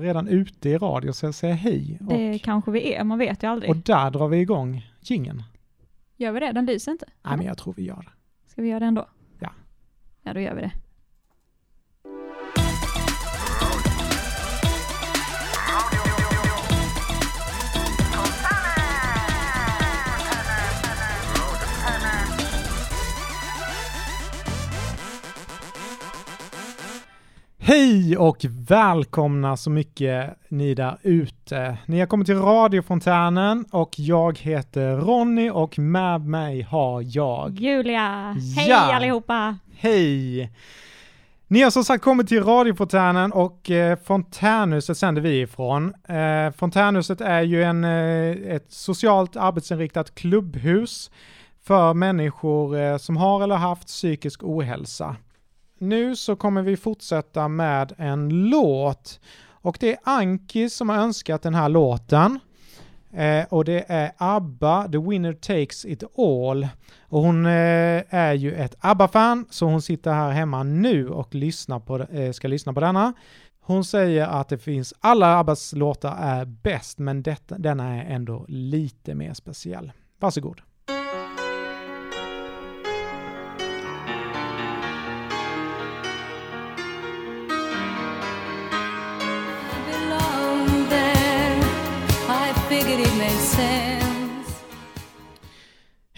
redan ute i radio så jag säger hej. Det Och, kanske vi är, man vet ju aldrig. och där drar vi igång gingen. Gör vi det? Den lyser inte. Nej men jag tror vi gör det. Ska vi göra det ändå? Ja. Ja, då gör vi det. Hej och välkomna så mycket ni där ute. Ni har kommit till radiofontänen och jag heter Ronny och med mig har jag Julia! Hej Ja. allihopa! Hej! Ni har som sagt kommit till radiofontänen och eh, fontänhuset sänder vi ifrån. Eh, fontänhuset är ju en, eh, ett socialt arbetsinriktat klubbhus för människor eh, som har eller haft psykisk ohälsa. Nu så kommer vi fortsätta med en låt och det är Anki som har önskat den här låten. Eh, och det är ABBA, The Winner Takes It All. Och hon eh, är ju ett ABBA-fan, så hon sitter här hemma nu och lyssnar på, eh, ska lyssna på denna. Hon säger att det finns, alla ABBAs låtar är bäst, men detta, denna är ändå lite mer speciell. Varsågod.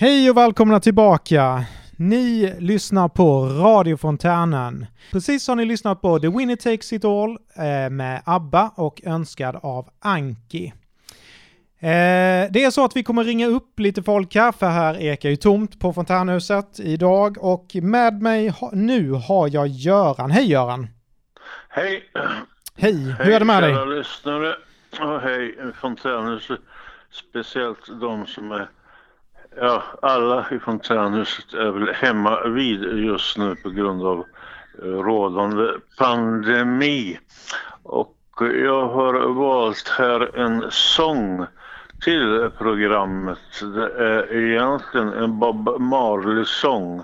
Hej och välkomna tillbaka! Ni lyssnar på Radiofontänen. Precis har ni lyssnat på The Winner Takes It All eh, med ABBA och önskad av Anki. Eh, det är så att vi kommer ringa upp lite folk här, för här ekar ju tomt på Fontänhuset idag och med mig nu har jag Göran. Hej Göran! Hej! Hej, hur är det med dig? kära lyssnare och hej Fontänhuset. Speciellt de som är, ja alla i Fontänhuset är väl hemma vid just nu på grund av eh, rådande pandemi. Och jag har valt här en sång till programmet. Det är egentligen en Bob Marley-sång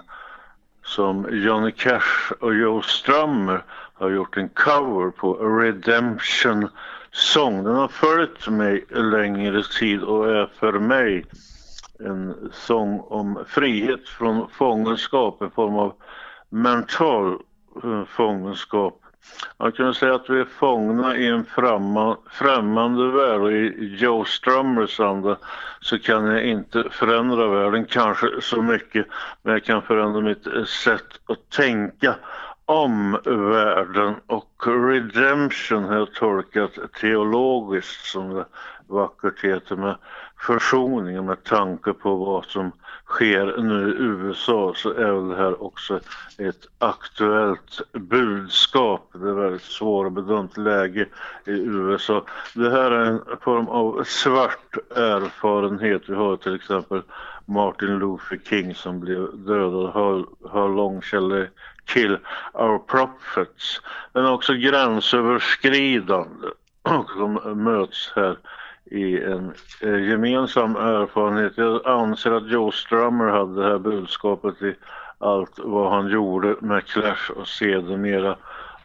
som Johnny Cash och Joe Strummer har gjort en cover på Redemption Song. Den har följt mig längre tid och är för mig en sång om frihet från fångenskap, en form av mental eh, fångenskap. Man kan säga att vi är fångna i en främma, främmande värld och i Joe Strummers anda så kan jag inte förändra världen kanske så mycket men jag kan förändra mitt eh, sätt att tänka om världen och redemption har jag tolkat teologiskt som det vackert heter med försoning med tanke på vad som sker nu i USA så är väl det här också ett aktuellt budskap. Det är väldigt svårbedömt läge i USA. Det här är en form av svart erfarenhet. Vi har till exempel Martin Luther King som blev dödad. How, how lång shall kill our prophets? Men också gränsöverskridande och som möts här i en eh, gemensam erfarenhet. Jag anser att Joe Strummer hade det här budskapet i allt vad han gjorde med Clash och sedermera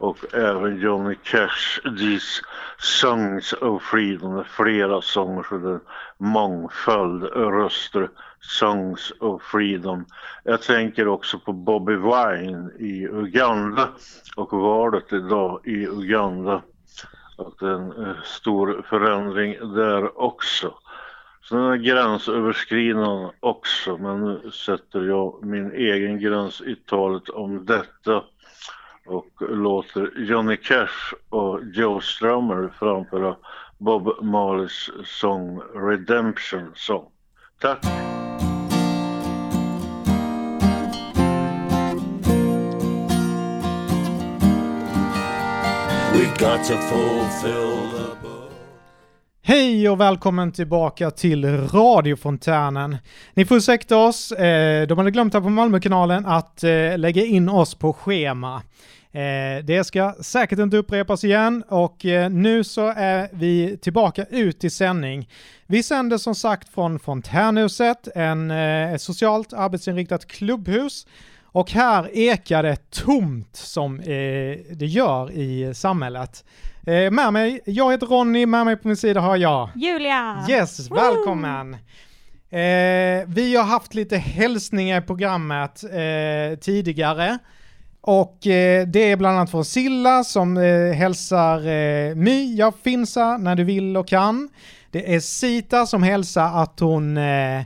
och även Johnny Cash, These Songs of Freedom, det är flera sånger så det är en mångfald röster, Songs of Freedom. Jag tänker också på Bobby Wine i Uganda och valet idag i Uganda att det är en eh, stor förändring där också. Så den är gränsöverskridande också, men nu sätter jag min egen gräns i talet om detta och låter Johnny Cash och Joe Strummer framföra Bob Marleys sång Redemption Song. Tack! Got to fulfill the book. Hej och välkommen tillbaka till radiofontänen. Ni får ursäkta oss, eh, de hade glömt här på Malmökanalen att eh, lägga in oss på schema. Eh, det ska säkert inte upprepas igen och eh, nu så är vi tillbaka ut i sändning. Vi sänder som sagt från Fontänhuset, en, eh, ett socialt arbetsinriktat klubbhus och här ekar det tomt som eh, det gör i samhället. Eh, med mig, jag heter Ronny, med mig på min sida har jag Julia! Yes, Woo! välkommen! Eh, vi har haft lite hälsningar i programmet eh, tidigare. Och eh, det är bland annat från Silla som eh, hälsar eh, My, jag finsa när du vill och kan. Det är Sita som hälsar att hon eh,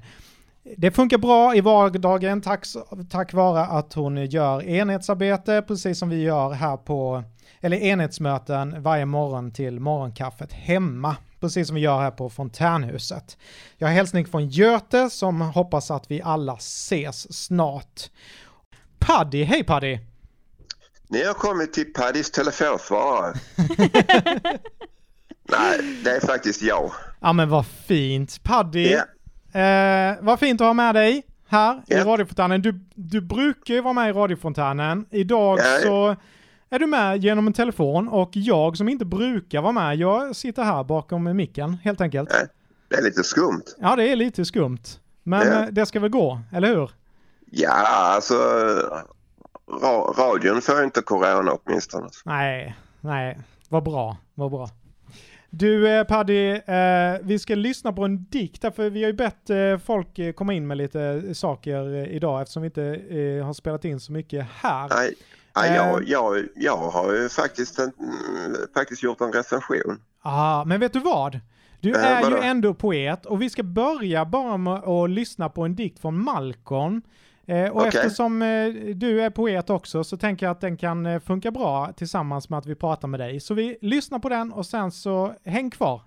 det funkar bra i vardagen tack, tack vare att hon gör enhetsarbete precis som vi gör här på, eller enhetsmöten varje morgon till morgonkaffet hemma. Precis som vi gör här på Fontänhuset. Jag har hälsning från Göte som hoppas att vi alla ses snart. Paddy, hej Paddy! Ni har kommit till Paddys telefonsvarare. Nej, det är faktiskt jag. Ja men vad fint. Paddy, Ja. Eh, vad fint att ha med dig här i Ja. radiofontänen. Du, du brukar ju vara med i radiofontänen. Idag ja. så är du med genom en telefon och jag som inte brukar vara med, jag sitter här bakom micken helt enkelt. Ja. Det är lite skumt. Ja, det är lite skumt. Men eh, det ska väl gå, eller hur? Ja, alltså ra radion får inte corona åtminstone. Nej, nej, vad bra, vad bra. Du eh, Paddy, eh, vi ska lyssna på en dikt för vi har ju bett eh, folk eh, komma in med lite saker eh, idag eftersom vi inte har spelat in så mycket här. Nej, nej, jag, jag, jag har ju faktiskt, en, mm, faktiskt gjort en recension. Ah, men vet du vad? Du är ju vadå? ändå poet och vi ska börja bara med att lyssna på en dikt från Malcolm. Eh, och Okej. eftersom eh, du är poet också så tänker jag att den kan eh, funka bra tillsammans med att vi pratar med dig. Så vi lyssnar på den och sen så häng kvar.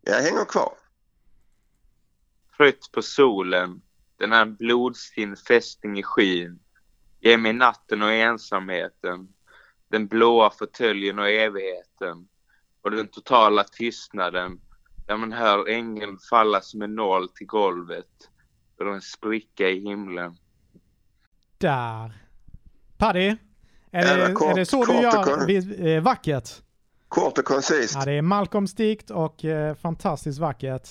Jag hänger kvar. trött på solen, den är en blodstinn fästing i skyn. Ge mig natten och ensamheten, den blåa fåtöljen och evigheten och den totala tystnaden där man hör ängeln falla som en nål till golvet och en spricka i himlen. Där. Paddy, är Ja, det, kort- är det så du gör kon- eh, vackert? Kort och koncist. Ja, det är Malcolms dikt och eh, fantastiskt vackert.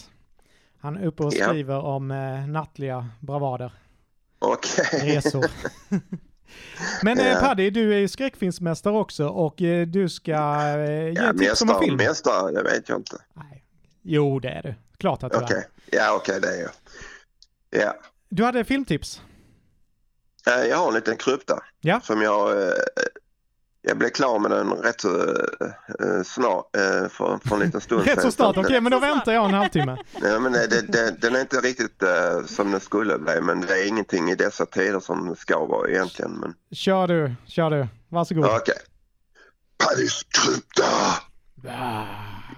Han är uppe och Ja. skriver om eh, nattliga bravader. Okej. resor. Men Ja. Paddy, du är ju skräckfilmsmästare också och eh, du ska eh, ge Ja, tips om en mästare, film. mästare, det vet jag inte. Nej. Jo, det är du. Klart att du Okej. är. Ja, okej, det är jag. Ja. Du hade filmtips. Eh, Jag har en liten krypta Ja. som jag, eh, jag blev klar med den rätt så eh, snart för, för en liten stund Rätt så snart. Okej, att, men då väntar jag en halvtimme. Ja, men det, det, den är inte riktigt som den skulle bli men det är ingenting i dessa tider som ska vara egentligen. Men... Kör du, kör du. Varsågod. Okej. Paddys krypta!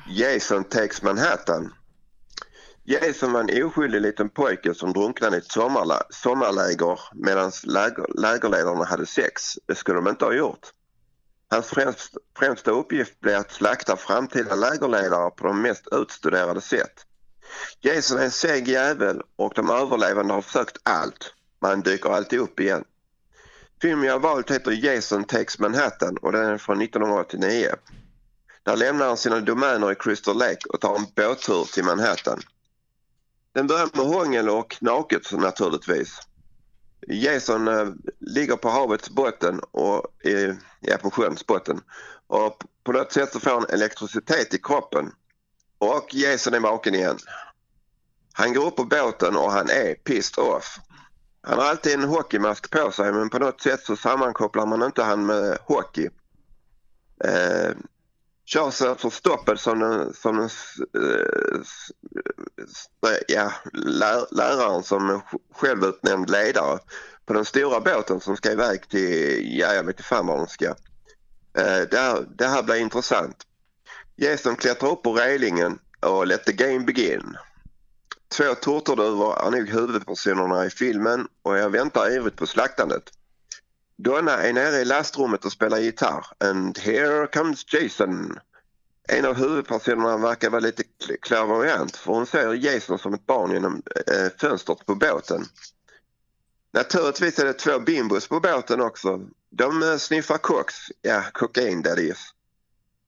Jason takes Manhattan. Jason var en oskyldig liten pojke som drunknade i ett sommarlä sommarläger medan läger- lägerledarna hade sex. Det skulle de inte ha gjort. Hans främst, främsta uppgift blev att slakta framtida lägerledare på de mest utstuderade sätt. Jason är en seg jävel och de överlevande har försökt allt. Men han dyker alltid upp igen. Filmen jag valt heter Jason takes Manhattan och den är från 1989. Där lämnar han sina domäner i Crystal Lake och tar en båttur till Manhattan. Den börjar med hångel och naket naturligtvis. Jason eh, ligger på havets botten och eh, ja, på sjöns botten och på något sätt så får han elektricitet i kroppen. Och Jason är vaken igen. Han går upp på båten och han är pissed off. Han har alltid en hockeymask på sig men på något sätt så sammankopplar man inte han med hockey. Eh, Charles är som den, som den ja, läraren som självutnämnd ledare på den stora båten som ska iväg till, ja jag vet inte fan var de ska. Eh, det, här, det här blir intressant. Jason klättrar upp på relingen och let the game begin. Två turturduvor är nog huvudpersonerna i filmen och jag väntar ivrigt på slaktandet. Donna är nere i lastrummet och spelar gitarr. And here comes Jason. En av huvudpersonerna verkar vara lite klärvoajant för hon ser Jason som ett barn genom eh, fönstret på båten. Naturligtvis är det två bimbos på båten också. De eh, sniffar koks, ja kokain that is.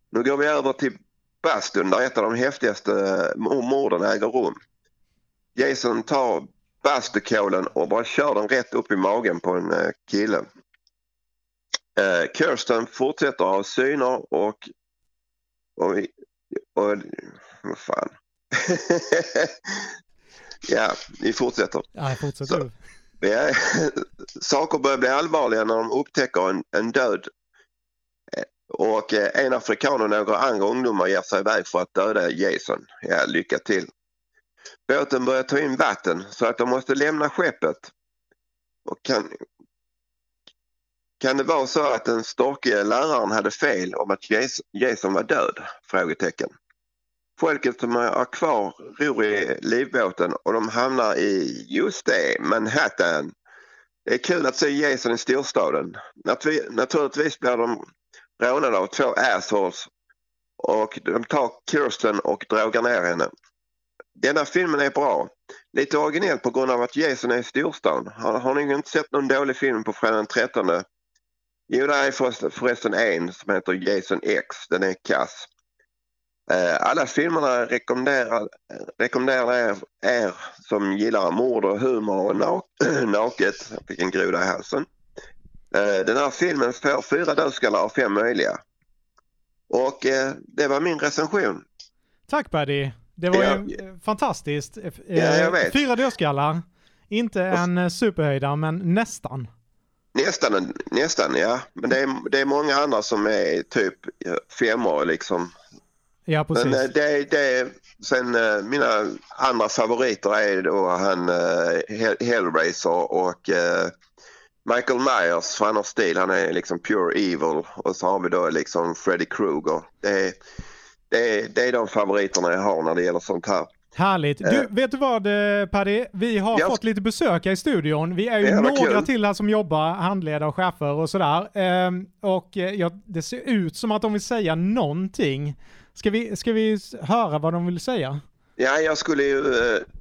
Nu går vi över till bastun där ett av de häftigaste eh, morden äger rum. Jason tar bastukålen och bara kör den rätt upp i magen på en eh, kille. Eh, Kirsten fortsätter ha syner och... och, och vad fan. ja, vi fortsätter. Ja, fortsätt Så-. Ja, saker börjar bli allvarliga när de upptäcker en, en död Eh, och eh, en afrikan och några andra ungdomar ger sig iväg för att döda Jason. Ja, lycka till. Båten börjar ta in vatten så att de måste lämna skeppet. Och kan, kan det vara så att den storkiga läraren hade fel om att Jason var död? Frågetecken. Folket som är kvar ror i livbåten och de hamnar i, just det, Manhattan. Det är kul att se Jason i storstaden. Natvi- Naturligtvis blir de rånade av två assholes och de tar Kirsten och drogar ner henne. Denna filmen är bra. Lite originell på grund av att Jason är i storstan. Har, har ni inte sett någon dålig film på fredag den 13? Jo, det är förresten, en som heter Jason X. Den är kass. Eh, Alla filmerna rekommenderar, rekommenderar er, er som gillar mord och humor och nak- naket. Jag fick en groda i halsen. Eh, Den här filmen får fyra dödskallar av fem möjliga. Och eh, det var min recension. Tack Paddy. Det var Ja. ju eh, fantastiskt. Ja. Fyra dödskallar. Inte en superhöjdare, men nästan. Nästan, nästan ja. Men det är, det är många andra som är typ femmor liksom. Ja, precis. Men eh, det, det, sen eh, mina andra favoriter är då han eh, Hell- Hellraiser och Michael Myers för han har stil. Han är liksom pure evil. Och så har vi då liksom Freddy Krueger. Det det, det är de favoriterna jag har när det gäller sånt här. Härligt. Du, Eh. vet du vad eh, Paddy? Vi har Ja. fått lite besök här i studion. Vi är ju Ja, vad några kul. till här som jobbar, handledare och chefer och sådär. Ehm, och eh, ja, det ser ut som att de vill säga någonting. Ska vi, ska vi höra vad de vill säga? Ja, jag skulle ju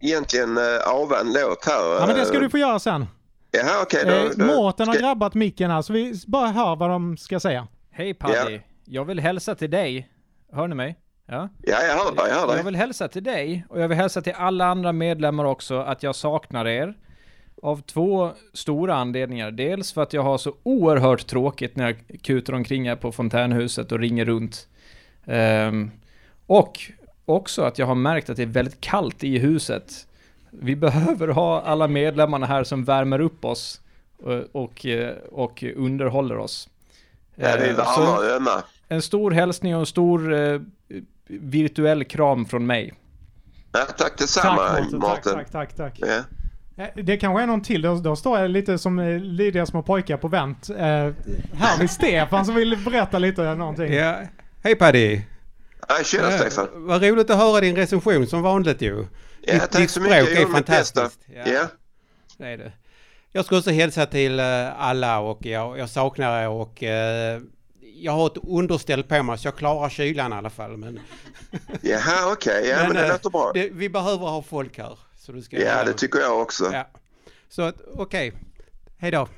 egentligen ava en låt här. Ja, men det ska du få göra sen. Jaha, okej. Eh, då, då, Mårten har ska- grabbat micken här, så vi bara hör vad de ska säga. Hej Paddy! Jag vill hälsa till dig. Hör ni mig? Ja? Ja, jag hör dig. Jag hör Jag dig. vill hälsa till dig och jag vill hälsa till alla andra medlemmar också att jag saknar er. Av två stora anledningar. Dels för att jag har så oerhört tråkigt när jag kutar omkring här på fontänhuset och ringer runt. Ehm, och också att jag har märkt att det är väldigt kallt i huset. Vi behöver ha alla medlemmarna här som värmer upp oss och, och, eh, och underhåller oss. Ja, det är Eh, varma så- en stor hälsning och en stor eh, virtuell kram från mig. Ja, tack detsamma, tack Mårten. Tack, tack, tack, tack. Ja. Eh, Det kanske är någon till, då, då står jag lite som eh, lydiga små pojkar på vänt. Eh, här vid Stefan som vill berätta lite någonting. Ja. Hej Paddy! Ja, tjena Ja, Stefan. Vad roligt att höra din recension som vanligt ju. Ja, ditt, tack ditt så mycket. Är fantastiskt. Ja. det är det. Jag ska också hälsa till eh, alla och jag, jag saknar er och eh, jag har ett underställ på mig så jag klarar kylan i alla fall. Men, Jaha, okej. Ja, men, det eh, låter bra. det, vi behöver ha folk här. Så du ska, Ja, det tycker jag också. Ja. Så okej. Hej då.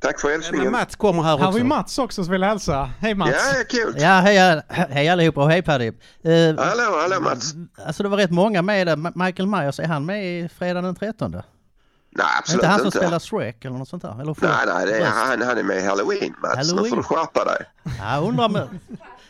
Tack för Men hälsningen. Mats kommer här Här har också. vi Mats också som vill hälsa. Hej Mats! Ja, ja, kul. Ja, hej, hej allihopa och hej Paddy. Eh, Hallå, hallå Mats. alltså det var rätt många med där. Michael Myers, är han med i fredag den 13? Är Nej, det absolut inte han som inte. spelar Shrek eller något sånt där? Eller Nej, nej, det är, han, han är med i Halloween Mats. Nu får Halloween. du skärpa dig. Ja, jag undrar med.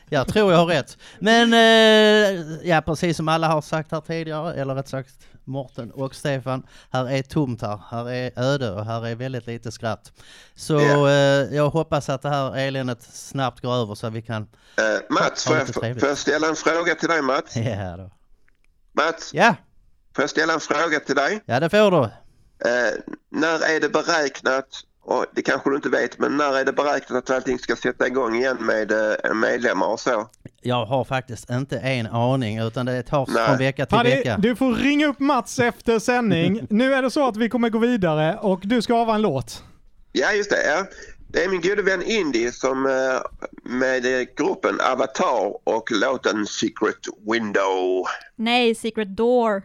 Jag tror jag har rätt. Men eh, ja, precis som alla har sagt här tidigare, eller rätt sagt Morten och Stefan, här är tomt här. Här är öde och här är väldigt lite skratt. Så Ja. eh, jag hoppas att det här eländet snabbt går över så att vi kan... Eh, Mats, får jag, får jag ställa en fråga till dig Mats? Ja, då. Mats, ja, får jag ställa en fråga till dig? ja det får du. Eh, när är det beräknat, och det kanske du inte vet, men när är det beräknat att allting ska sätta igång igen med eh, medlemmar och så? Jag har faktiskt inte en aning utan det tar Nej. från vecka till Paddy, vecka. du får ringa upp Mats efter sändning. nu är det så att vi kommer gå vidare och du ska ava en låt. Ja, just det. Ja. Det är min gode vän Indy som eh, med gruppen Avatar och låten Secret Window. Nej, Secret Door.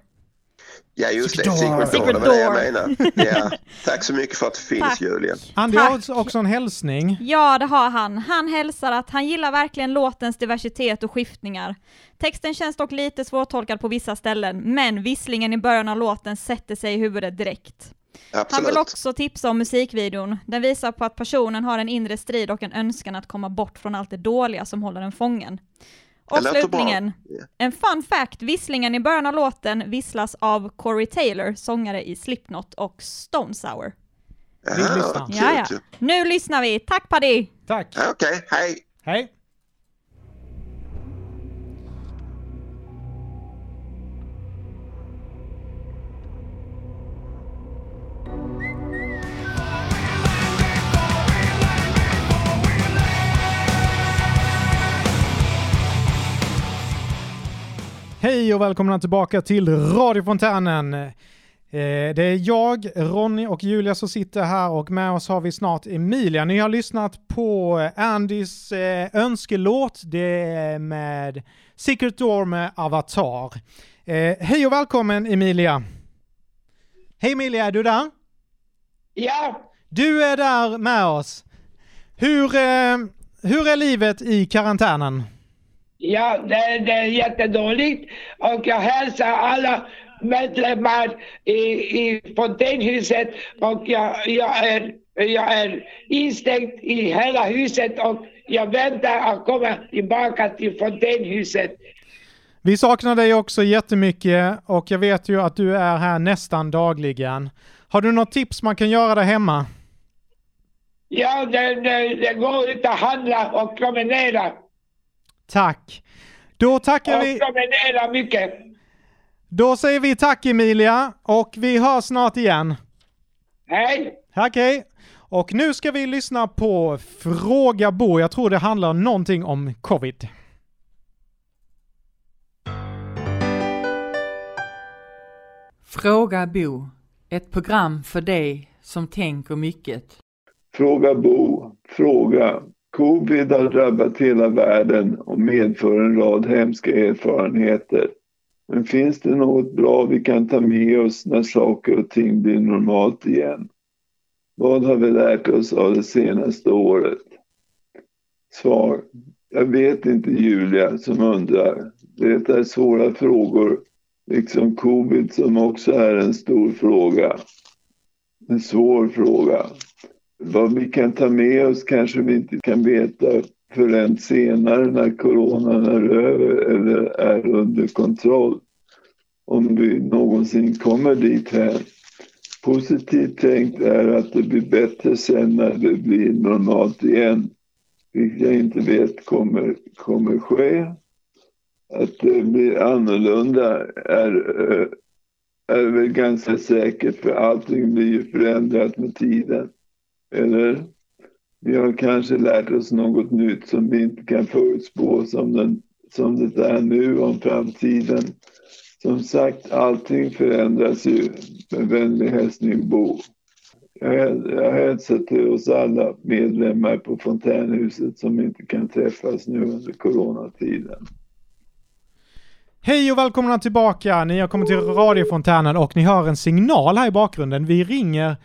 Ja, just det. Secret Door. Secret Door. Secret Det var det jag menade. Ja. Tack så mycket för att det finns, Tack. Julian. Andy Tack. har också- en hälsning. Ja, det har han. Han hälsar att han gillar verkligen låtens diversitet och skiftningar. Texten känns dock lite svårtolkad på vissa ställen, men visslingen i början av låten sätter sig i huvudet direkt. Han Absolut. vill också tipsa om musikvideon. Den visar på att personen har en inre strid och en önskan att komma bort från allt det dåliga som håller den fången. Och slutligen, en fun fact, visslingen i början av låten visslas av Corey Taylor, sångare i Slipknot och Stone Sour. Kul Ja, ja. Nu lyssnar vi. Tack Paddy! Tack. Okej, hej. Hej. Hej och välkomna tillbaka till radiofontänen. Eh, Det är jag, Ronny och Julia som sitter här och med oss har vi snart Emilia. Ni har lyssnat på Andys eh, önskelåt. Det är med Secret Door med Avatar. Eh, hej och välkommen Emilia. Hej Emilia, är du där? Ja, Du är där med oss. Hur, eh, hur är livet i karantänen? Ja det, det är jättedåligt och jag hälsar alla medlemmar i, i fontänhuset och jag, jag, är, jag är instängd i hela huset och jag väntar att komma tillbaka till fontänhuset. Vi saknar dig också jättemycket och jag vet ju att du är här nästan dagligen. Har du något tips man kan göra där hemma? Ja, det, det, det går ut att handla och promenera. Tack. Då tackar vi. promenera mycket. Då säger vi tack Emilia och vi hörs snart igen. Hej! Tack hej. Och nu ska vi lyssna på Fråga Bo. Jag tror det handlar någonting om covid. Fråga Bo, ett program för dig som tänker mycket. Fråga Bo, fråga. Covid har drabbat hela världen och medför en rad hemska erfarenheter. Men finns det något bra vi kan ta med oss när saker och ting blir normalt igen? Vad har vi lärt oss av det senaste året? Svar. Jag vet inte Julia som undrar. Det är svåra frågor, liksom covid som också är en stor fråga. En svår fråga. Vad vi kan ta med oss kanske vi inte kan veta förrän senare när coronan är över eller är under kontroll. Om vi någonsin kommer dit här. Positivt tänkt är att det blir bättre sen när det blir normalt igen. Vilket jag inte vet kommer, kommer ske. Att det blir annorlunda är, är väl ganska säkert för allting blir ju förändrat med tiden. Eller? Vi har kanske lärt oss något nytt som vi inte kan förutspå som, den, som det är nu om framtiden. Som sagt, allting förändras ju. Med vänlig hälsning Bo. Jag, häl- jag hälsar till oss alla medlemmar på Fontänhuset som inte kan träffas nu under coronatiden. Hej och välkomna tillbaka. Ni har kommit till radiofontänen och ni hör en signal här i bakgrunden. Vi ringer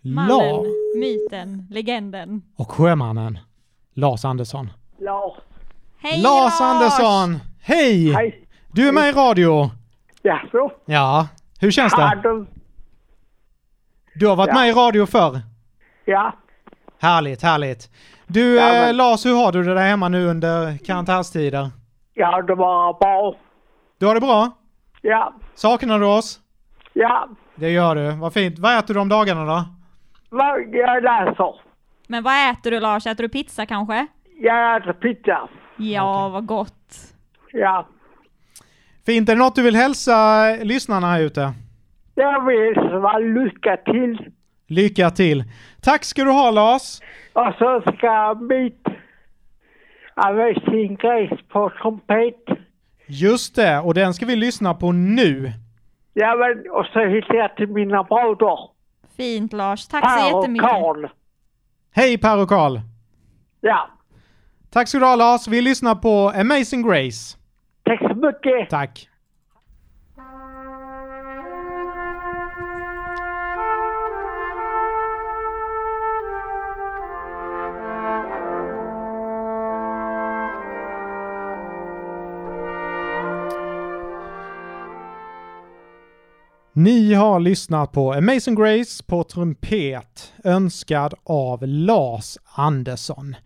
Mallen, La myten, legenden. och sjömannen Lars Andersson. Lars. Hej Lars Andersson! Hej! Hej. Du är med i radio. Jaså? Ja, hur känns det? du? Du har varit Ja. med i radio förr. Ja. Härligt, härligt. Du Ja, eh, men- Lars, hur har du det där hemma nu under karantänstider? Ja, det var bra. Du har det bra? Ja. Saknar du oss? Ja. Det gör du. Vad fint. Vad äter du om dagarna då? Vad jag läser? Men vad äter du Lars? Äter du pizza kanske? Jag äter pizza. Ja, vad gott. Ja. Fint. Är det något du vill hälsa lyssnarna här ute? Jag vill säga lycka till. Lycka till. Tack ska du ha Lars. Och så ska mitt Amazing Grace på trumpet. Just det, och den ska vi lyssna på nu. Ja, men och så hälsar jag till mina bröder. Fint Lars, tack så Per och jättemycket. Karl. Hej Per och Karl. Ja. Tack ska du ha Lars. Vi lyssnar på Amazing Grace. Tack så mycket. Tack. Ni har lyssnat på Amazing Grace på trumpet, önskad av Lars Andersson.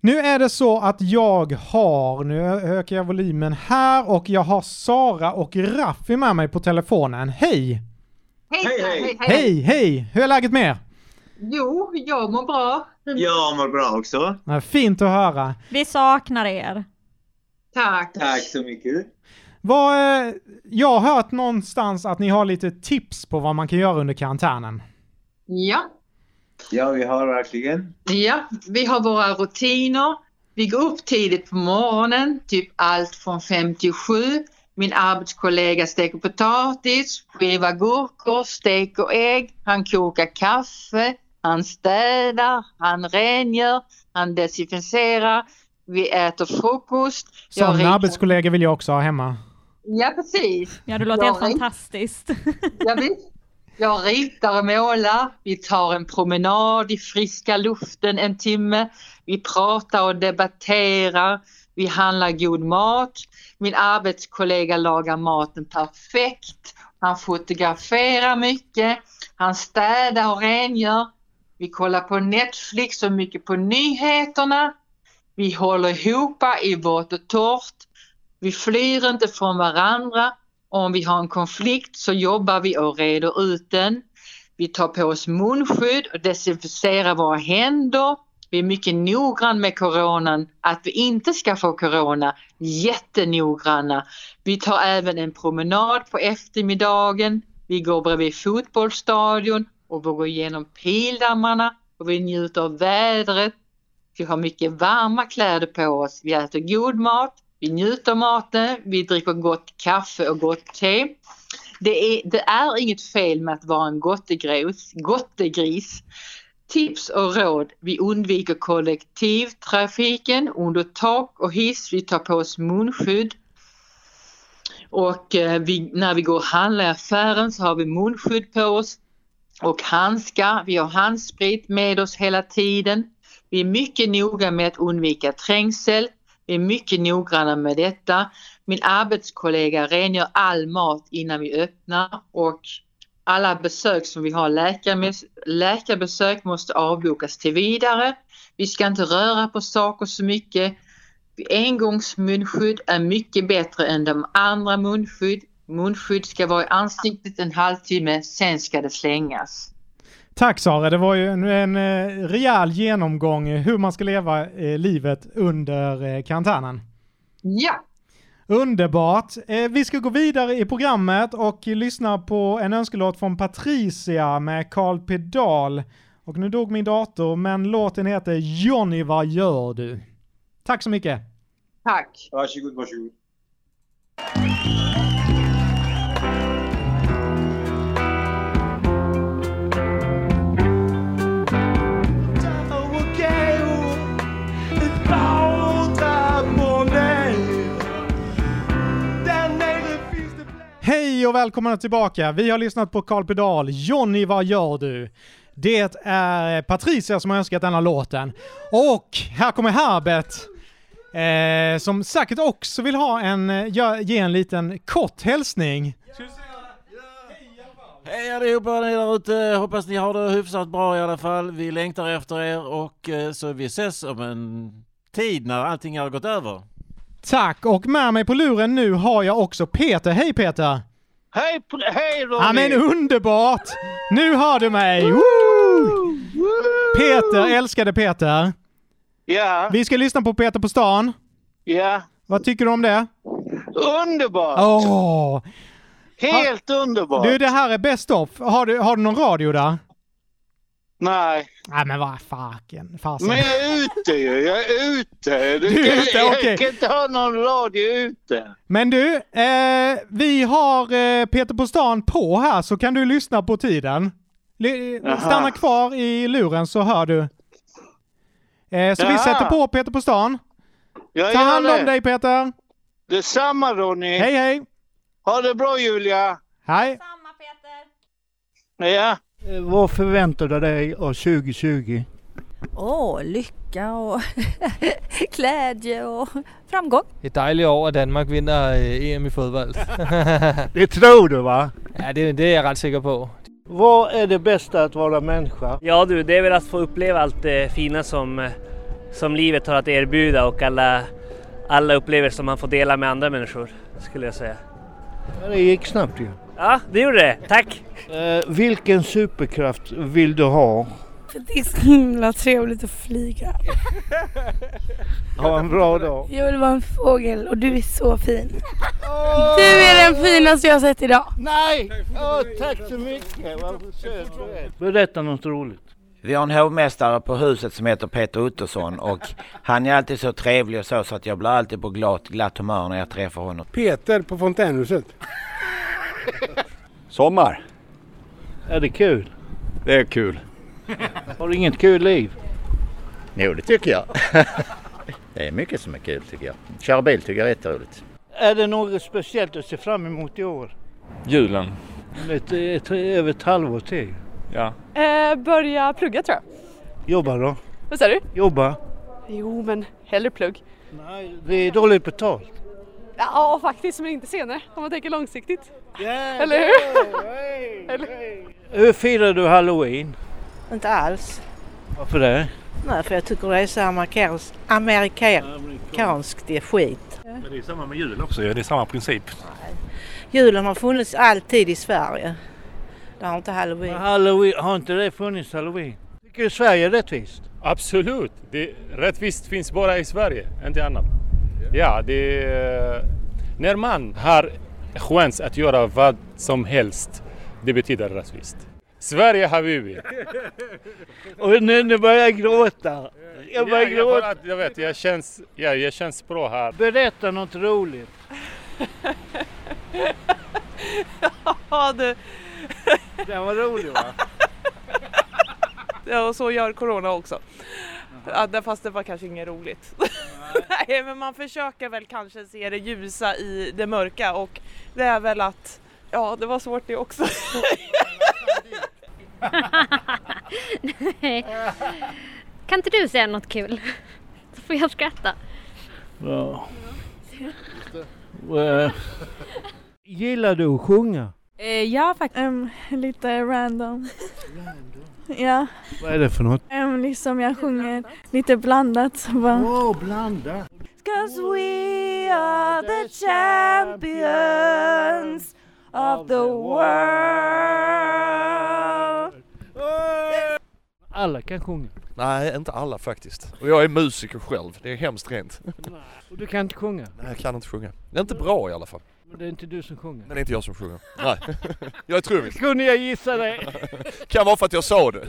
Nu är det så att jag har, nu ökar jag volymen här och jag har Sara och Raffi med mig på telefonen. Hej! Hej, hej, Hej, hej! Hur är läget med er? Jo, jag mår bra. Jag mår bra också. Fint att höra. Vi saknar er. Tack. Tack så mycket. Vad, eh, jag har hört någonstans att ni har lite tips på vad man kan göra under karantänen. Ja. Ja, vi har verkligen. ja, vi har våra rutiner. Vi går upp tidigt på morgonen, typ allt från 5 till 7. Min arbetskollega steker potatis, skivar gurkor, steker ägg, han kokar kaffe, han städar, han rengör, han desinficerar, vi äter frukost. Sådana ritar- arbetskollegor vill jag också ha hemma. Ja, precis. Ja, det låter Jag helt fantastiskt. Ja, visst. Jag ritar och målar. Vi tar en promenad i friska luften en timme. Vi pratar och debatterar. Vi handlar god mat. Min arbetskollega lagar maten perfekt. Han fotograferar mycket. Han städar och rengör. Vi kollar på Netflix och mycket på nyheterna. Vi håller ihop i vårt och torrt. Vi flyr inte från varandra. Om vi har en konflikt så jobbar vi och reder ut den. Vi tar på oss munskydd och desinficerar våra händer. Vi är mycket noggranna med coronan, att vi inte ska få corona. Jättenoggranna. Vi tar även en promenad på eftermiddagen. Vi går bredvid fotbollsstadion och vi går igenom pildammarna och vi njuter av vädret. Vi har mycket varma kläder på oss. Vi äter god mat. Vi njuter av maten. Vi dricker gott kaffe och gott te. Det är, det är inget fel med att vara en gottegris. gottegris. Tips och råd. Vi undviker kollektivtrafiken under tak och hiss. Vi tar på oss munskydd. Och eh, vi, när vi går och handlar i affären så har vi munskydd på oss och handskar. Vi har handsprit med oss hela tiden. Vi är mycket noga med att undvika trängsel. Vi är mycket noggranna med detta. Min arbetskollega rengör all mat innan vi öppnar och alla besök som vi har läkarbesök måste avbokas till vidare. Vi ska inte röra på saker så mycket. Engångsmunskydd är mycket bättre än de andra munskydd. Munskydd ska vara i ansiktet en halvtimme, sen ska det slängas. Tack Sara, det var ju en, en eh, rejäl genomgång hur man ska leva eh, livet under eh, karantänen. Ja. Underbart! Eh, vi ska gå vidare i programmet och lyssna på en önskelåt från Patricia med Carl Pedal. Och nu dog min dator, men låten heter Johnny vad gör du? Tack så mycket! Tack! Varsågod, varsågod. Välkomna tillbaka! Vi har lyssnat på Carl Pedal, Johnny vad gör du? Det är Patricia som har önskat denna låten. Och här kommer Herbert, eh, som säkert också vill ha en, eh, ge en liten kort hälsning. Hej allihopa ni där ute, hoppas ni har det hyfsat bra i alla fall. Vi längtar efter er och eh, så vi ses om en tid när allting har gått över. Tack! Och med mig på luren nu har jag också Peter. Hej Peter! Hej, hej Ronny! Ja men underbart! Nu hör du mig! Woo! Peter, älskade Peter. Ja, Vi ska lyssna på Peter på stan. ja. Vad tycker du om det? Underbart! Åh! Helt underbart! Du, det här är best of. Har du, har du någon radio där? Nej, Nej men vad faken, fasen. men jag är ute ju. Jag är ute. Du, Du är kan, ute, jag kan inte ha någon radio ute. Men du, eh, vi har eh, Peter på stan på här så kan du lyssna på tiden. L- Jaha. stanna kvar i luren så hör du. Eh, så vi Jaha. sätter på Peter på stan. Jag Ta hand om det. dig Peter. Detsamma Ronny. Hej hej. Ha det bra Julia. Hej. Ja. Eh, Vad förväntar du dig av 2020? Åh, lycka och glädje och framgång. Et dejligt år, at Danmark vinder øh, EM i fodbold. Det tror du va? Ja, det, det är jag rätt säker på. Vad är det bästa att vara människa? Ja du, det är väl att få uppleva allt det fina som, eh, som livet har att erbjuda och alla, alla upplevelser som man får dela med andra människor, skulle jag säga. Ja, Det gick snabbt ju. Ja, det gjorde det. Tack! Eh, vilken superkraft vill du ha? För det är så himla trevligt att flyga. Ha en bra dag. Jag vill vara en fågel och du är så fin. Du är den finaste jag har sett idag. Nej! Åh, tack så mycket, vad söt du är. Berätta något roligt. Vi har en hovmästare på huset som heter Peter Ottosson och han är alltid så trevlig och så så att jag blir alltid på glatt, glatt humör när jag träffar honom. Peter på fontänhuset. Sommar. Är det kul? Det är kul. Har du inget kul liv? Jo, det tycker jag. det är mycket som är kul tycker jag. Köra bil tycker jag är jätteroligt. Är det något speciellt att se fram emot i år? Julen. Ett, ett, över ett halvår till. Ja. Eh, börja plugga tror jag. Jobba då. Vad sa du? Jobba. Jo, men hellre plugg. Nej, det är dåligt betalt. Ja, faktiskt, men inte senare om man tänker långsiktigt. Eller hur? Eller hur? Hur firar du halloween? Inte alls. Varför det? Nej, för jag tycker det är så amerikanskt. Amerikanskt, det är skit. Men det är samma med jul också, ja. det är samma princip. Julen har funnits alltid i Sverige. Det har inte halloween. halloween. Har inte det funnits halloween? Tycker du Sverige är rättvist? Absolut! Det, rättvist finns bara i Sverige, inte annat. Ja, det är, när man har chans att göra vad som helst, det betyder rättvist. Sverige habibi! Och nu, nu börjar jag gråta. Jag börjar Ja, jag, gråta. bara, jag vet, jag känns, ja, jag känns bra här. Berätta något roligt. Ja, du. Den var rolig va? Ja, och så gör corona också. Ja, det- fast det var kanske inget roligt. Nej, men man försöker väl kanske se det ljusa i det mörka och det är väl att, ja, det var svårt det också. Nej. Kan inte du säga något kul? Så får jag skratta. Ja. Gillar du att sjunga? Eh, ja, faktiskt. lite random. Ja, Vad är det för något? um, liksom jag sjunger lite blandat. Så bara... Åh, blanda! Cause we are the champions of the world. Alla kan sjunga. Nej, inte alla faktiskt. Och jag är musiker själv. Det är hemskt rent. Och du kan inte sjunga? Nej, jag kan inte sjunga. Det är inte bra i alla fall. Men det är inte du som sjunger? Men det är inte jag som sjunger. Nej. jag är trummis. Kunde jag gissa det? kan vara för att jag sa det.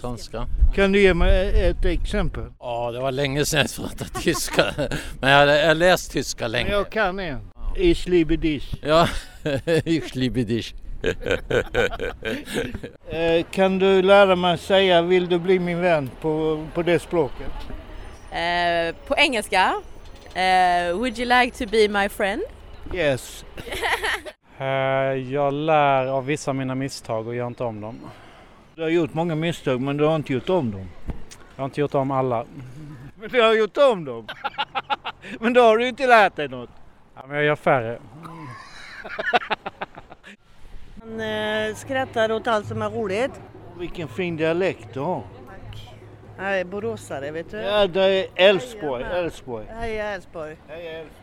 Franska. Kan du ge mig ett exempel? Ja, det var länge sedan jag pratade tyska. Men jag har läst tyska länge. Jag kan en. Ich liebe dich. Ja, ich liebe dich. Eh, kan du lära mig säga vill du bli min vän på, på det språket? Eh, på engelska. Eh, would you like to be my friend? Yes. Eh, Jag lär av vissa av mina misstag och gör inte om dem. Du har gjort många misstag men du har inte gjort om dem. Jag har inte gjort om alla. Men du har gjort om dem. men då har du inte lärt dig något. Ja, men jag gör färre. Man eh, skrattar åt allt som är roligt. Vilken fin dialekt du har. Jag är boråsare, vet du. Ja, det är Älvsborg. Älvsborg. Hej Älvsborg.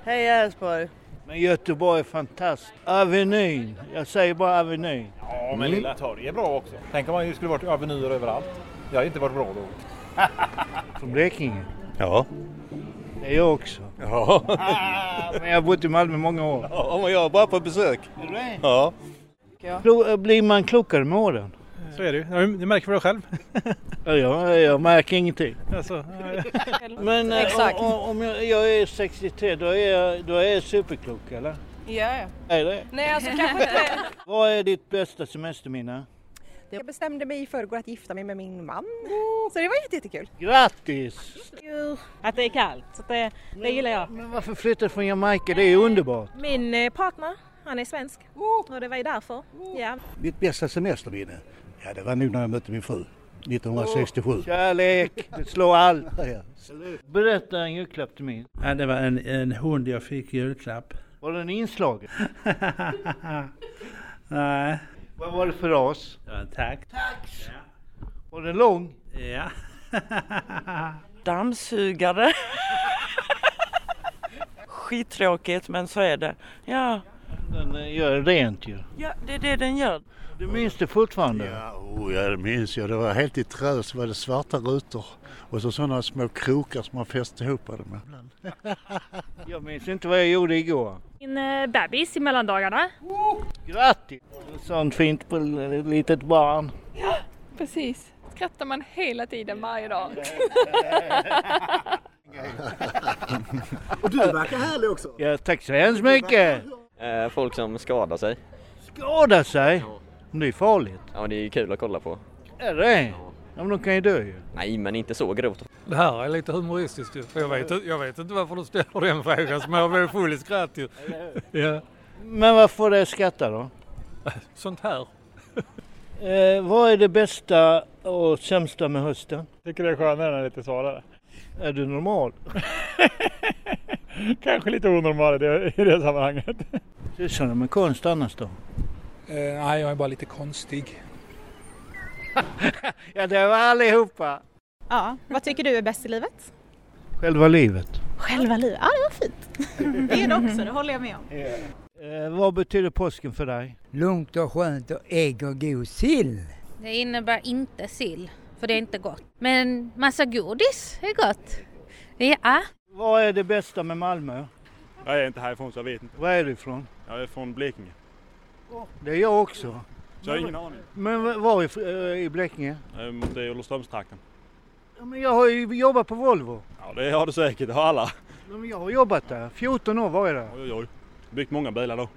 Hej Älvsborg. Men Göteborg är fantastiskt. Avenyn. Jag säger bara Avenyn. Ja, men Lilla Torg är bra också. Tänk om man skulle varit avenyer överallt. Det hade inte varit bra då. Från Blekinge. Ja. Det är jag också. Ja. Ah, men jag har bott i Malmö många år. Ja, men jag är bara på besök. Är du det? Ja. Blir man klokare med åren? Så är det ju. Ja, Det märker du själv. Ja, jag, jag märker ingenting. Alltså, Men eh, Exakt. om, om jag, jag är 63, då är jag, då är jag superklok eller? Ja, ja. Är det? Nej, alltså kanske inte. Vad är ditt bästa semesterminne? Jag bestämde mig i förrgår att gifta mig med min man. Så det var jätte- jättekul. Grattis! Att det är kallt, så det, det gillar jag. Men varför flyttade du från Jamaica? Det är underbart. Min eh, partner, han är svensk. Och det var ju därför. Ja. Mitt bästa semesterminne? Ja, det var nog när jag mötte min fru 1967. Kärlek, det slår allt. Berätta en julklapp till mig. Ja, det var en, en hund jag fick i julklapp. Var den inslagen? Nej. Vad var det för ras? Ja, tack. Tax. Var den lång? Ja. Dammsugare. Skittråkigt men så är det. Ja, Den eh, gör rent ju. ja det är det den gör. Du minns det fortfarande? Ja, oh, ja, det minns jag. Det var helt i trä så var det svarta rutor och så sådana små krokar som man fäste ihop det med. Jag minns inte vad jag gjorde igår. Min eh, bebis i mellandagarna. Grattis! Sånt fint på ett litet barn. Precis. Skrattar man hela tiden varje dag. Och du verkar härlig också. Ja, tack så hemskt mycket! Eh, folk som skadar sig. Skada sig? Men Det är farligt. Ja, det är kul att kolla på. Är det? Ja, men de kan ju dö ju. Nej, men inte så grovt. Det här är lite humoristiskt ju. Jag vet, jag vet inte varför du ställer den frågan som jag blev full i skratt ju. Ja. Men vad får dig att skratta då? Sånt här. Eh, vad är det bästa och sämsta med hösten? Tycker det är skönare när det är lite svalare. Är du normal? Kanske lite onormal i det, i det sammanhanget. Sysslar du med konst annars då? Nej, jag är bara lite konstig. ja, det var allihopa. Ja, vad tycker du är bäst i livet? Själva livet. Själva livet, ja det var fint. Det är det också, det håller jag med om. Eh, vad betyder påsken för dig? Lugnt och skönt och ägg och god sill. Det innebär inte sill, för det är inte gott. Men massa godis är gott. Ja. Vad är det bästa med Malmö? Jag är inte härifrån så jag vet inte. Var är du ifrån? Jag är från Blekinge. Det är jag också. Så jag har ingen aning. Men var i, eh, i Blekinge? Eh, Mot det Olofströmstrakten. Ja, men jag har ju jobbat på Volvo. Ja det har du säkert, det har alla. Ja, men jag har jobbat där. 14 år var jag där. Oj oj oj. Byggt många bilar då.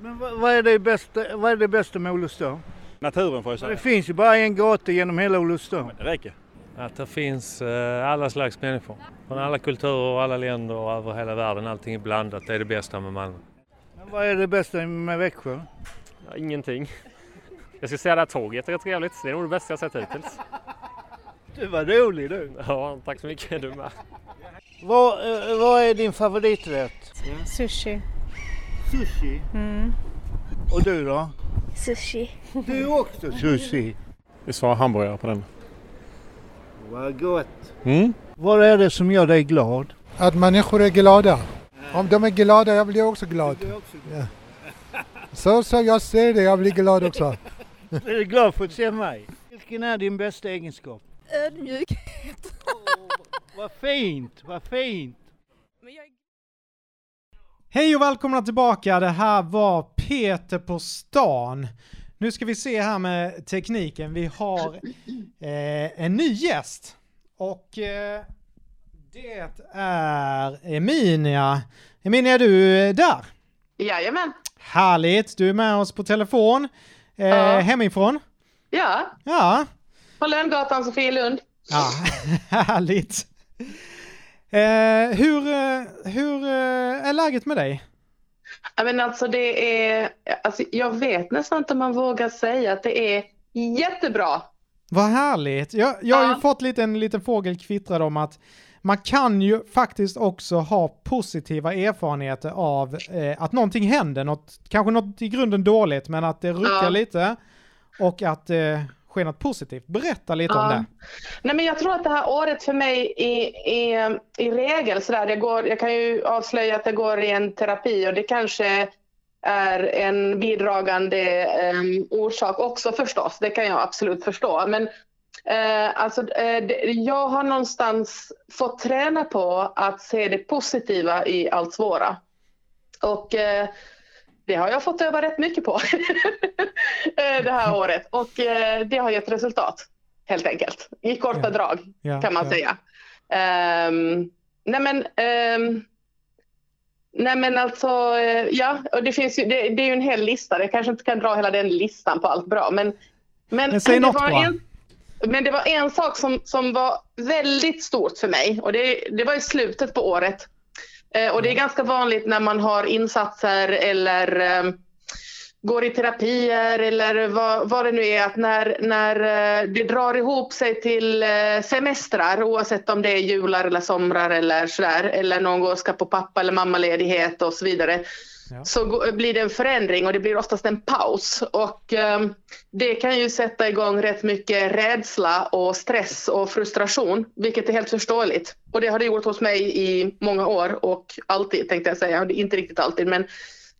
Men vad, är det bästa, vad är det bästa med Olofström? Naturen får jag säga. Det finns ju bara en gata genom hela Olofström. Det räcker. Att det finns eh, alla slags människor. Från alla kulturer och alla länder och över hela världen. Allting är blandat. Det är det bästa med Malmö. Vad är det bästa med Växjö? Ja, ingenting. Jag skulle säga att tåget är rätt trevligt. Det är nog det bästa jag sett hittills. Du var rolig du. Ja, tack så mycket. Du med. Vad, eh, vad är din favoriträtt? Sushi. Sushi? Mm. Och du då? Sushi. Du också sushi. Vi svarar hamburgare på den. Vad gott. Mm. Vad är det som gör dig glad? Att människor är glada. Om de är glada, jag blir också glad. Ja. Så, så jag ser det, jag blir glad också. Är du glad för att se mig? Vilken är din bästa egenskap? Ödmjukhet. Vad fint, vad fint. Hej och välkomna tillbaka, det här var Peter på stan. Nu ska vi se här med tekniken, vi har eh, en ny gäst. Och eh, det är Eminia. Eminia, är du där? Jajamän. Härligt, du är med oss på telefon. Eh, Ja. Hemifrån? Ja, Ja, på Lönngatan Sofielund. ja. härligt. Eh, hur, eh, hur eh, är läget med dig? Ja, men alltså det är, alltså jag vet nästan inte om man vågar säga att det är jättebra. Vad härligt. Jag, jag har ju fått lite, en liten fågel kvittrad om att man kan ju faktiskt också ha positiva erfarenheter av eh, att någonting händer, något, kanske något i grunden dåligt, men att det ruckar Ja. lite och att det eh, sker något positivt. Berätta lite om Ja. det. Nej, men jag tror att det här året för mig i, i, i regel sådär, jag, går, jag kan ju avslöja att jag går i en terapi och det kanske är en bidragande em, orsak också förstås. Det kan jag absolut förstå. Men eh, alltså, eh, det, jag har någonstans fått träna på att se det positiva i allt svåra. Och eh, det har jag fått öva rätt mycket på eh, det här året och eh, det har gett resultat helt enkelt. I korta drag Ja, kan man ja. säga. Um, nej men, ehm, nej men alltså, eh, ja, och det finns ju, det, det är ju en hel lista. Jag kanske inte kan dra hela den listan på allt bra, men, men, Men säg det något bara. en, men det var en sak som, som var väldigt stort för mig och det, det var i slutet på året. Eh, och det är ganska vanligt när man har insatser eller eh, går i terapier eller vad, vad det nu är, att när, när eh, det drar ihop sig till eh, semestrar, oavsett om det är jular eller somrar eller sådär, eller någon går ska på pappa eller mammaledighet och så vidare, så blir det en förändring och det blir oftast en paus. Och um, det kan ju sätta igång rätt mycket rädsla och stress och frustration, vilket är helt förståeligt. Och det har det gjort hos mig i många år och alltid tänkte jag säga, inte riktigt alltid men,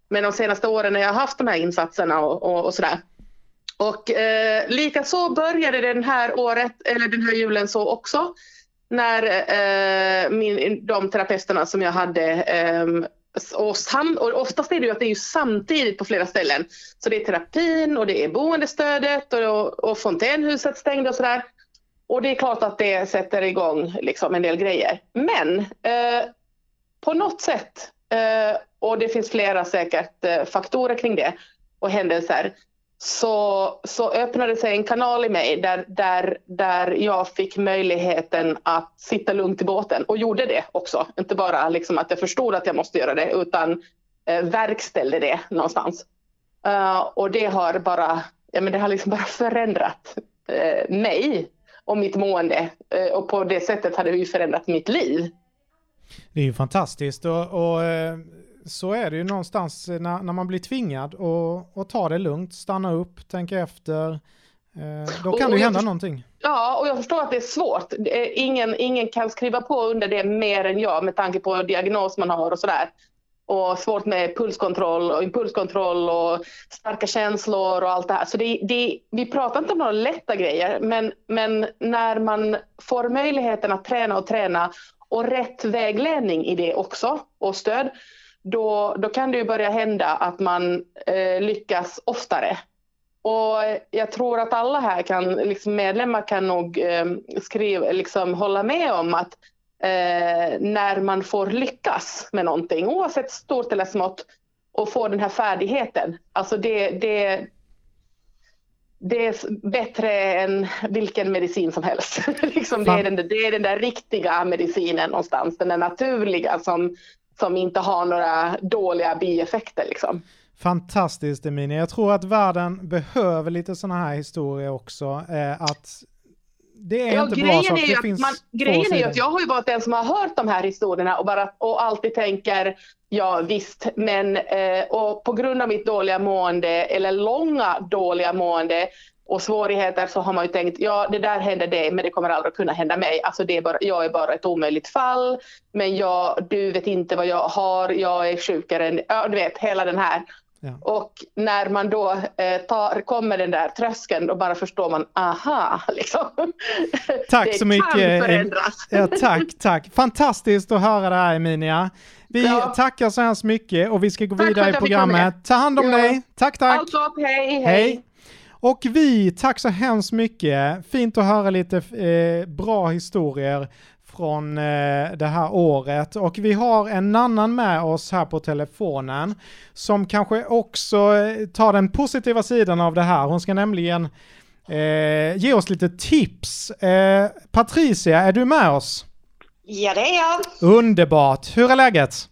men de senaste åren när jag har haft de här insatserna och, och, och sådär. Och eh, likaså började den här året, eller den här julen så också, när eh, min, de terapeuterna som jag hade eh, och, sam, och oftast är det ju att det är samtidigt på flera ställen. Så det är terapin och det är boendestödet och, och fontänhuset stängde och sådär. Och det är klart att det sätter igång liksom en del grejer. Men eh, på något sätt, eh, och det finns flera säkert eh, faktorer kring det och händelser, så, så öppnade sig en kanal i mig där, där, där jag fick möjligheten att sitta lugnt i båten och gjorde det också. Inte bara liksom att jag förstod att jag måste göra det utan eh, verkställde det någonstans. Uh, och det har bara, ja, men det har liksom bara förändrat eh, mig och mitt mående. Eh, och på det sättet har det ju förändrat mitt liv. Det är ju fantastiskt och, och eh, så är det ju någonstans när, när man blir tvingad och, och ta det lugnt, stanna upp, tänka efter. Eh, då kan det ju hända någonting. Ja, och jag förstår att det är svårt. Ingen, ingen kan skriva på under det mer än jag med tanke på diagnos man har och sådär. Och svårt med pulskontroll och impulskontroll och starka känslor och allt det här. Så det, det, vi pratar inte om några lätta grejer, men, men när man får möjligheten att träna och träna och rätt vägledning i det också och stöd, då, då kan det ju börja hända att man eh, lyckas oftare. Och jag tror att alla här kan, liksom medlemmar kan nog eh, skriva, liksom hålla med om att eh, när man får lyckas med någonting, oavsett stort eller smått, och få den här färdigheten, alltså det, det, det är bättre än vilken medicin som helst. liksom det, är den, det är den där riktiga medicinen någonstans, den där naturliga som, som inte har några dåliga bieffekter. Liksom. Fantastiskt Emilia. Jag tror att världen behöver lite sådana här historier också. Eh, att det är Ja, inte bra ju det finns man, grejen är ju att jag har ju varit den som har hört de här historierna och, bara, och alltid tänker ja visst, men eh, och på grund av mitt dåliga mående eller långa dåliga mående och svårigheter så har man ju tänkt ja det där hände dig men det kommer aldrig att kunna hända mig. Alltså det är bara, jag är bara ett omöjligt fall men jag, du vet inte vad jag har, jag är sjukare än, ja du vet hela den här. Och när man då eh, tar, kommer den där tröskeln då bara förstår man, aha, liksom. Tack så kan mycket. Em- förändras. Ja, tack, tack. Fantastiskt att höra det här Emilia. Vi Ja. tackar så hemskt mycket och vi ska gå Tack vidare i programmet. Ta hand om Ja. dig. Tack, tack. Allt gott, hej, hej. Hej. Och vi, tack så hemskt mycket. Fint att höra lite eh, bra historier från eh, det här året. Och vi har en annan med oss här på telefonen som kanske också eh, tar den positiva sidan av det här. Hon ska nämligen eh, ge oss lite tips. Eh, Patricia, är du med oss? Ja, det är jag. Underbart. Hur är läget?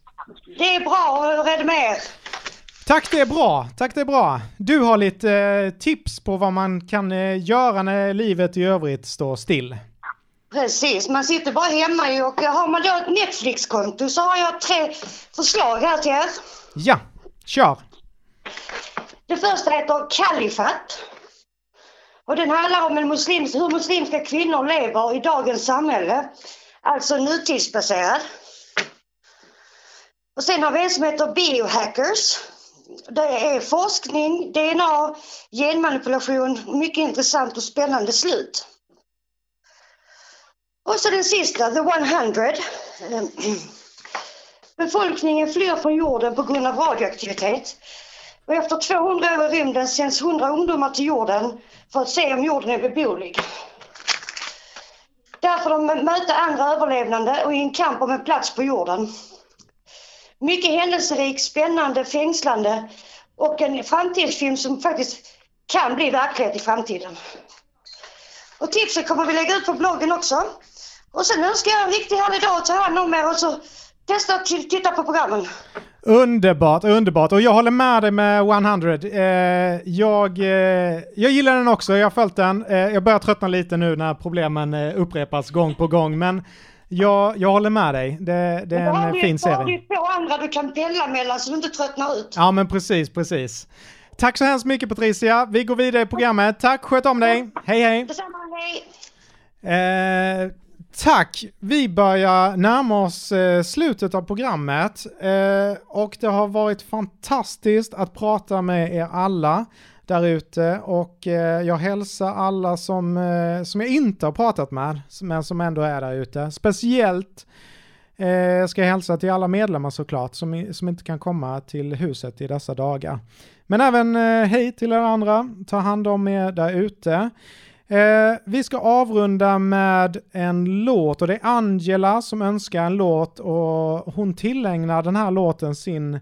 Det är bra. Hur är det med er? Tack, det är bra. Tack, det är bra. Du har lite eh, tips på vad man kan eh, göra när livet i övrigt står still. Precis, man sitter bara hemma ju och har man då ett Netflix-konto så har jag tre förslag här till er. Ja, kör. Det första heter Kalifat. Och den handlar om en muslims, hur muslimska kvinnor lever i dagens samhälle. Alltså nutidsbaserad. Och sen har vi en som heter Biohackers. Det är forskning, DNA, genmanipulation, mycket intressant och spännande slut. Och så den sista, The 100. Ehm, befolkningen flyr från jorden på grund av radioaktivitet. Och efter 200 år i rymden sänds 100 ungdomar till jorden för att se om jorden är beboelig. Där får de möta andra överlevande och i en kamp om en plats på jorden. Mycket händelserik, spännande, fängslande och en framtidsfilm som faktiskt kan bli verklighet i framtiden. Och tipset kommer vi lägga ut på bloggen också. Och sen önskar jag en riktigt härlig dag och ta hand om er och så testa att titta på programmen. Underbart, underbart. Och jag håller med dig med 100. Eh, jag, eh, jag gillar den också, jag har följt den. Eh, jag börjar tröttna lite nu när problemen eh, upprepas gång på gång. Men jag, jag håller med dig. Det, det är har en du- fin Då har serie. du två andra du kan pendla mellan så du inte tröttnar ut. Ja, men precis, precis. Tack så hemskt mycket Patricia. Vi går vidare i programmet. Tack, sköt om dig. Hej, hej. Detsamma, hej! Eh, tack! Vi börjar närma oss eh, slutet av programmet eh, och det har varit fantastiskt att prata med er alla där ute och eh, jag hälsar alla som, eh, som jag inte har pratat med men som ändå är där ute. Speciellt eh, ska jag hälsa till alla medlemmar såklart som, som inte kan komma till huset i dessa dagar. Men även eh, hej till er andra, ta hand om er där ute. Eh, vi ska avrunda med en låt och det är Angela som önskar en låt och hon tillägnar den här låten sin,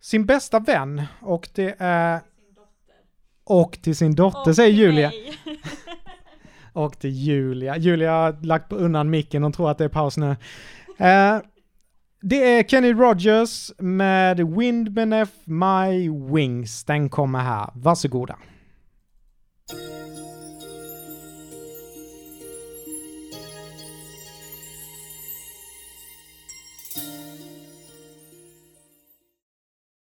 sin bästa vän och det är... Och till sin dotter, säger Julia. och till Julia. Julia har lagt undan micken och tror att det är paus nu. Eh, det är Kenny Rogers med Wind Beneath My Wings. Den kommer här. Varsågoda.